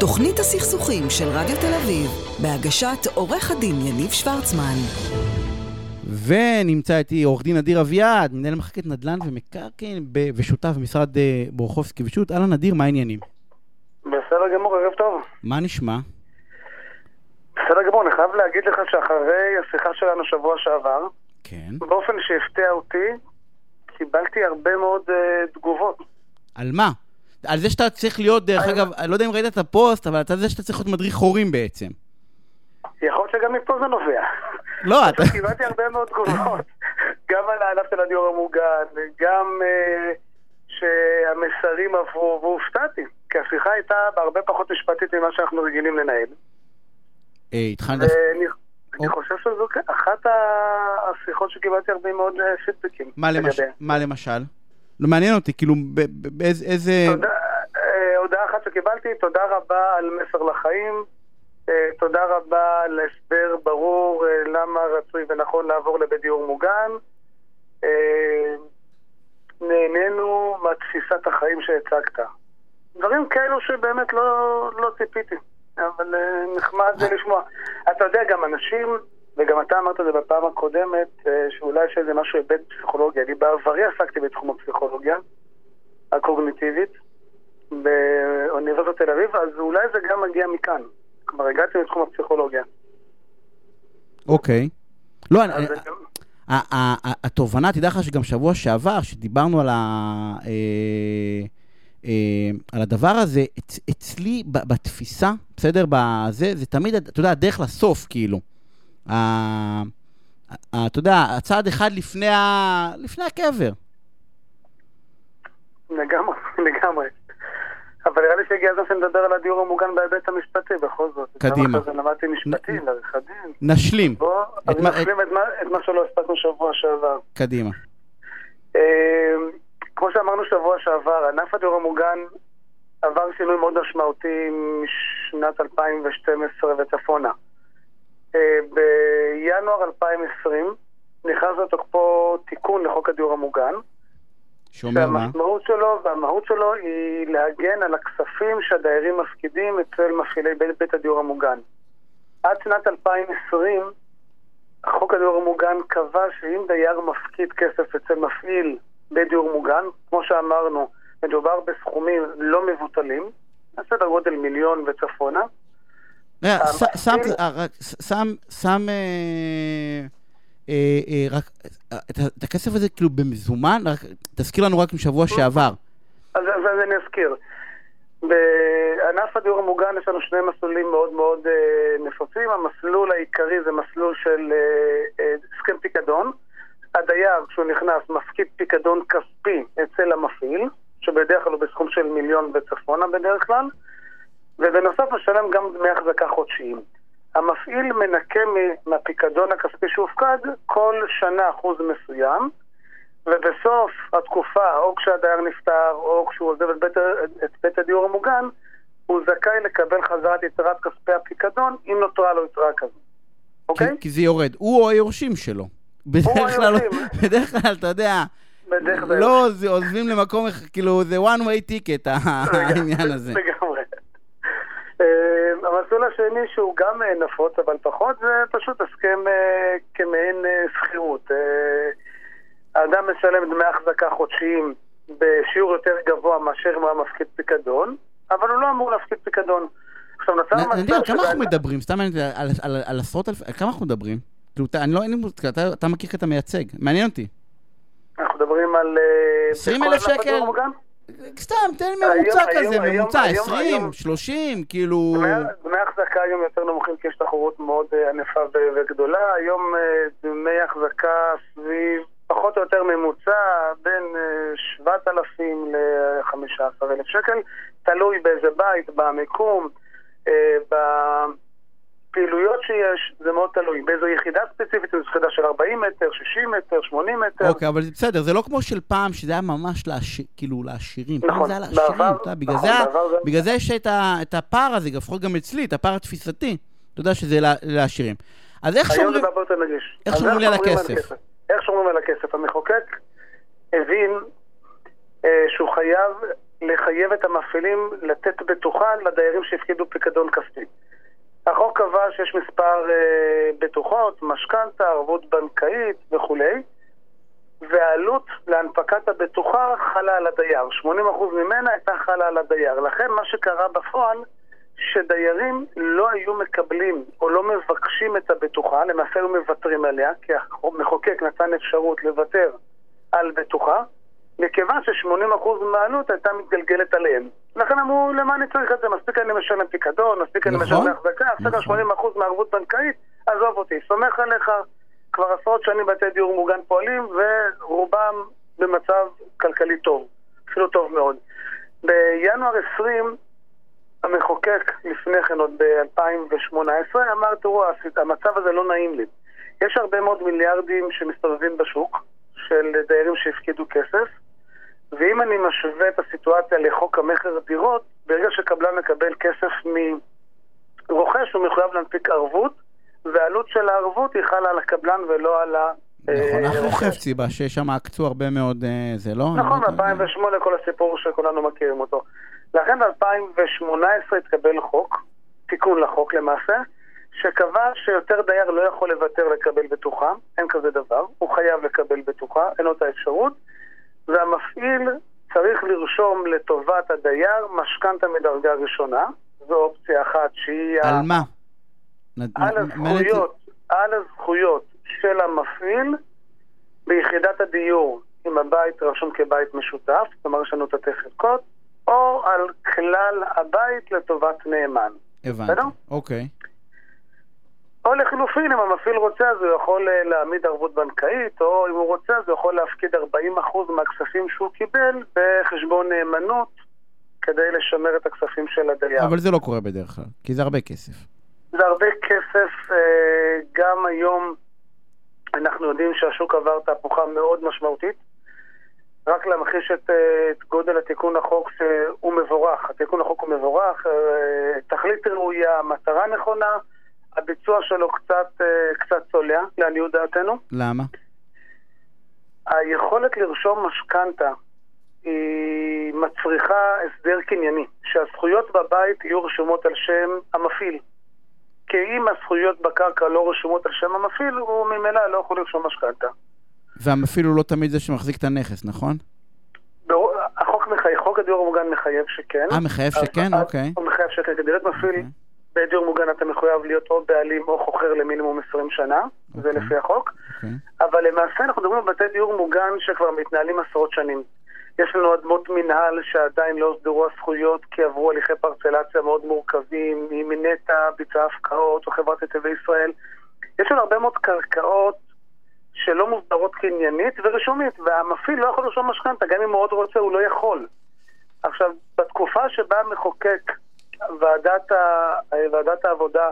תוכנית הסכסוכים של רדיו תל אביב, בהגשת עורך הדין יניב שוורצמן. ונמצא איתי עורך דין אדיר אביעד, מנהל מחלקת נדל"ן ומקרקעין ב- ושותף במשרד אה, בורחובסקי ושות'. אהלן אדיר, מה העניינים? בסדר גמור, ערב טוב. מה נשמע? בסדר גמור, אני חייב להגיד לך שאחרי השיחה שלנו שבוע שעבר, כן. באופן שהפתיע אותי, קיבלתי הרבה מאוד uh, תגובות. על מה? על זה שאתה צריך להיות, דרך על- אגב, אני לא יודע אם ראית את הפוסט, אבל אתה זה שאתה צריך להיות מדריך הורים בעצם. יכול להיות שגם מפה זה נובע. לא, אתה... קיבלתי הרבה מאוד תגובות, גם על הענף של הדיור המוגן, גם uh, שהמסרים עברו, והופתעתי, כי השיחה הייתה בהרבה פחות משפטית ממה שאנחנו רגילים לנהל. אה, התחלת... ואני אני. חושב שזו כן, אחת השיחות שקיבלתי הרבה מאוד אה, פידבקים. מה למשל? לא מעניין אותי, כאילו, באיזה... איזה... תודה, אה, הודעה אחת שקיבלתי, תודה רבה על מסר לחיים, אה, תודה רבה על הסבר ברור אה, למה רצוי ונכון לעבור לבית דיור מוגן. נהנינו מתפיסת החיים שהצגת. דברים כאלו שבאמת לא, לא ציפיתי, אבל נחמד לשמוע. אתה יודע, גם אנשים, וגם אתה אמרת את זה בפעם הקודמת, אה, שאולי יש איזה משהו היבט פסיכולוגיה. אני בעברי עסקתי בתחום הפסיכולוגיה הקוגניטיבית באוניברסיטת תל אביב, אז אולי זה גם מגיע מכאן. כלומר, הגעתי לתחום הפסיכולוגיה. אוקיי. לא, אני- התובנה, תדע לך שגם שבוע שעבר, שדיברנו על, ה, אה, אה, על הדבר הזה, אצ, אצלי בתפיסה, בסדר? בזה, זה תמיד, אתה יודע, הדרך לסוף, כאילו. אתה יודע, הצעד אחד לפני, ה, לפני הקבר. לגמרי, לגמרי. אבל נראה לי שהגיע הזמן שנדבר על הדיור המוגן בהיבט המשפטי, בכל זאת. קדימה. אחת למדתי משפטים, לעריכת דין. נשלים. מה- נשלים את מה- את מה שלא הספקנו שבוע שעבר. קדימה. אה, כמו שאמרנו שבוע שעבר, ענף הדיור המוגן עבר שינוי מאוד משמעותי משנת 2012 וצפונה. אה, בינואר 2020 נכנס לתוקפו תיקון לחוק הדיור המוגן, שאומר מה? שהמשמעות שלו והמהות שלו היא להגן על הכספים שהדיירים מפקידים אצל מפעילי בית, בית הדיור המוגן. עד שנת 2020, חוק הדיור המוגן קבע שאם דייר מפקיד כסף אצל מפעיל בית דיור מוגן, כמו שאמרנו, מדובר בסכומים לא מבוטלים, סדר גודל מיליון וצפונה, שם, אה, רק, ש- שם, שם, אה, אה, אה, רק, אה, את הכסף הזה כאילו במזומן, רק, תזכיר לנו רק משבוע שעבר. אז, אני אזכיר. בענף הדיור המוגן יש לנו שני מסלולים מאוד מאוד אה, נפוצים. המסלול העיקרי זה מסלול של אה, אה, הסכם פיקדון. הדייר, כשהוא נכנס, מפקיד פיקדון כספי אצל המפעיל, שבדרך כלל הוא בסכום של מיליון וצפונה בדרך כלל, ובנוסף משלם גם דמי החזקה חודשיים. המפעיל מנקה מהפיקדון הכספי שהופקד כל שנה אחוז מסוים, ובסוף התקופה, או כשהדייר נפטר, או כשהוא עוזב את בית, את בית הדיור המוגן, הוא זכאי לקבל חזרה את יתרת כספי הפיקדון, אם נותרה לו יתרה כזו. אוקיי? כי, כי זה יורד. הוא או היורשים שלו. בדרך כלל. בדרך כלל, אתה יודע. לא עוזבים למקום, כאילו, זה one way ticket, העניין הזה. המסלול השני שהוא גם אה, נפוץ אבל פחות זה פשוט הסכם אה, כמעין אה, שכירות. האדם משלם דמי החזקה חודשיים בשיעור יותר גבוה מאשר אם הוא היה מפקיד פיקדון, אבל הוא לא אמור להפקיד פיקדון. עכשיו נוצר נ- נדיר, כמה אנחנו מדברים? סתם על- עשרות אלפי, כמה אנחנו מדברים? כאילו, אתה- אני לא, אין לי מושג, אתה- מכיר כי אתה מייצג, מעניין אותי. אנחנו מדברים על... אה, 20,000 בכל ענף שקל? סתם, תן ממוצע כזה, ממוצע, היום- 20, היום- 30, כאילו... דמי- החזקה היום יותר נמוכים כי יש תחרות מאוד אה, ענפה וגדולה. היום אה, דמי החזקה סביב פחות או יותר ממוצע בין אה, 7,000 ל-15,000 שקל, תלוי באיזה בית, במיקום, בפעילויות שיש, זה מאוד תלוי. באיזו יחידה ספציפית, זו יחידה של 40 מטר, 60 מטר, 80 מטר. אוקיי, אבל זה בסדר, זה לא כמו של פעם, שזה היה ממש לעשיר, כאילו לעשירים. פעם נכון, זה היה לעשירים, בעבר- אתה בגלל נכון, זה, בעבר בגלל זה יש את, הפער הזה, לפחות גם אצלי, את הפער התפיסתי. אתה יודע שזה לע- לעשירים. אז איך היום שומרים... זה הרבה יותר נגיש. איך שומרים לי על הכסף? איך שומרים על הכסף? המחוקק הבין אה, שהוא חייב לחייב את המפעילים לתת בטוחה לדיירים שהפקידו פיקדון כספי. החוק קבע שיש מספר אה, בטוחות, משכנתה, ערבות בנקאית וכולי, והעלות להנפקת הבטוחה חלה על הדייר. 80% ממנה הייתה חלה על הדייר. לכן מה שקרה בפועל, שדיירים לא היו מקבלים או לא מבקשים את הבטוחה, למעשה היו מוותרים עליה, כי המחוקק נתן אפשרות לוותר על בטוחה, מכיוון ש-80% מהעלות הייתה מתגלגלת עליהם. לכן אמרו, למה אני צריך את זה? מספיק אני משלם פיקדון, מספיק אני נכון. משלם החזקה, עכשיו נכון. 80% מערבות בנקאית, עזוב אותי, סומך עליך. כבר עשרות שנים בתי דיור מוגן פועלים, ורובם במצב כלכלי טוב, אפילו טוב מאוד. בינואר 20, המחוקק לפני כן, עוד ב-2018, אמר, תראו, המצב הזה לא נעים לי. יש הרבה מאוד מיליארדים שמסתובבים בשוק, של דיירים שהפקידו כסף, ואם אני משווה את הסיטואציה לחוק המכר דירות, ברגע שקבלן מקבל כסף מרוכש, הוא מחויב להנפיק ערבות, והעלות של הערבות היא חלה על הקבלן ולא על ה... נכון, אה, אנחנו. חפציבה, ששם עקצו הרבה מאוד, אה, זה לא? נכון, אני לא יודע. ב-2008 כל הסיפור שכולנו מכירים אותו. לכן ב-2018 התקבל חוק, תיקון לחוק למעשה, שקבע שיותר דייר לא יכול לוותר לקבל בטוחה, אין כזה דבר, הוא חייב לקבל בטוחה, אין לו את האפשרות, והמפעיל צריך לרשום לטובת הדייר משכנתה מדרגה ראשונה, זו אופציה אחת שהיא... ה- על מה? נ- על הזכויות, על הזכויות של המפעיל ביחידת הדיור, אם הבית רשום כבית משותף, כלומר יש לנו תתי חלקות, או על כלל הבית לטובת נאמן. הבנתי? אוקיי. או לחילופין, אם המפעיל רוצה, אז הוא יכול אה, להעמיד ערבות בנקאית, או אם הוא רוצה, אז הוא יכול להפקיד 40% מהכספים שהוא קיבל בחשבון נאמנות, כדי לשמר את הכספים של הדייר. אבל זה לא קורה בדרך כלל, כי זה הרבה כסף. זה הרבה כסף, אה, גם היום אנחנו יודעים שהשוק עבר תהפוכה מאוד משמעותית. רק להמחיש את, אה, את גודל התיקון לחוק שהוא מבורך. התיקון לחוק הוא מבורך, תכלית ראויה, מטרה נכונה, הביצוע שלו קצת, אה, קצת צולע, לעניות דעתנו. למה? היכולת לרשום משכנתה היא מצריכה הסדר קנייני, שהזכויות בבית יהיו רשומות על שם המפעיל. כי אם הזכויות בקרקע לא רשומות על שם המפעיל, הוא ממילא לא יכול לרשום משכנתה. והמפעיל הוא לא תמיד זה שמחזיק את הנכס, נכון? ברור- החוק מחייב, חוק הדיור המוגן מחייב שכן. אה, מחייב שכן? אוקיי. הוא מחייב שכן. כדי להיות מפעיל אוקיי. בדיור מוגן אתה מחויב להיות או בעלים או חוכר למינימום 20 שנה, זה אוקיי. לפי החוק. אוקיי. אבל למעשה אנחנו מדברים על בתי דיור מוגן שכבר מתנהלים עשרות שנים. יש לנו אדמות מינהל שעדיין לא הוסדרו הזכויות כי עברו הליכי פרצלציה מאוד מורכבים, אם מנטע ביצעה הפקעות או חברת נתיבי ישראל. יש לנו הרבה מאוד קרקעות שלא מוסדרות קניינית ורשומית, והמפעיל לא יכול לרשום משכנתה, גם אם הוא עוד רוצה הוא לא יכול. עכשיו, בתקופה שבה המחוקק, ועדת, ה... ועדת העבודה,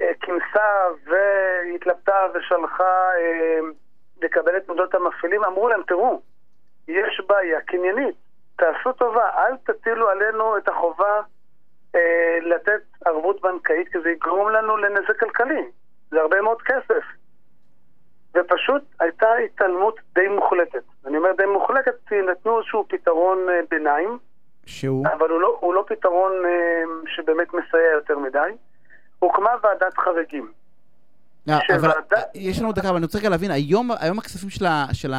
אה, כינסה והתלבטה ושלחה אה, לקבל את תעודות המפעילים, אמרו להם, תראו, יש בעיה קניינית, תעשו טובה, אל תטילו עלינו את החובה אה, לתת ערבות בנקאית, כי זה יגרום לנו לנזק כלכלי. זה הרבה מאוד כסף. ופשוט הייתה התעלמות די מוחלטת. אני אומר די מוחלטת כי נתנו איזשהו פתרון אה, ביניים, שהוא? אבל הוא לא, הוא לא פתרון אה, שבאמת מסייע יותר מדי. הוקמה ועדת חריגים. אה, אבל אה, יש לנו דקה, אבל אני רוצה רגע להבין, היום היום הכספים של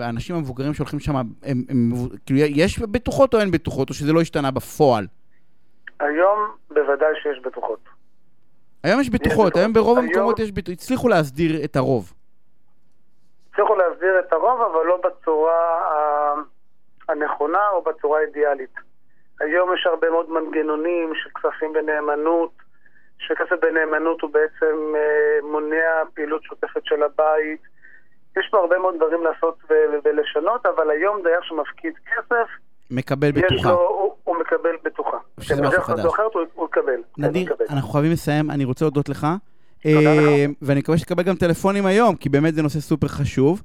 האנשים המבוגרים שהולכים שם, כאילו, יש בטוחות או אין בטוחות, או שזה לא השתנה בפועל? היום בוודאי שיש בטוחות. היום יש בטוחות. היום ברוב היום- המקומות יש בטוחות, הצליחו להסדיר את הרוב. הצליחו להסדיר את הרוב, אבל לא בצורה הנכונה או בצורה האידיאלית. היום יש הרבה מאוד מנגנונים של כספים בנאמנות, שכסף בנאמנות הוא בעצם אה, מונע פעילות שוטפת של הבית. יש פה הרבה מאוד דברים לעשות ו- ולשנות, אבל היום דייר שמפקיד כסף, מקבל בטוחה. לו, הוא, הוא מקבל בטוחה. שזה כן, משהו בדרך כזו חדש. אחרת הוא, הוא יקבל. כן, נדיר. אנחנו חייבים לסיים, אני רוצה להודות לך. תודה לך. אה, ואני מקווה שתקבל גם טלפונים היום, כי באמת זה נושא סופר חשוב.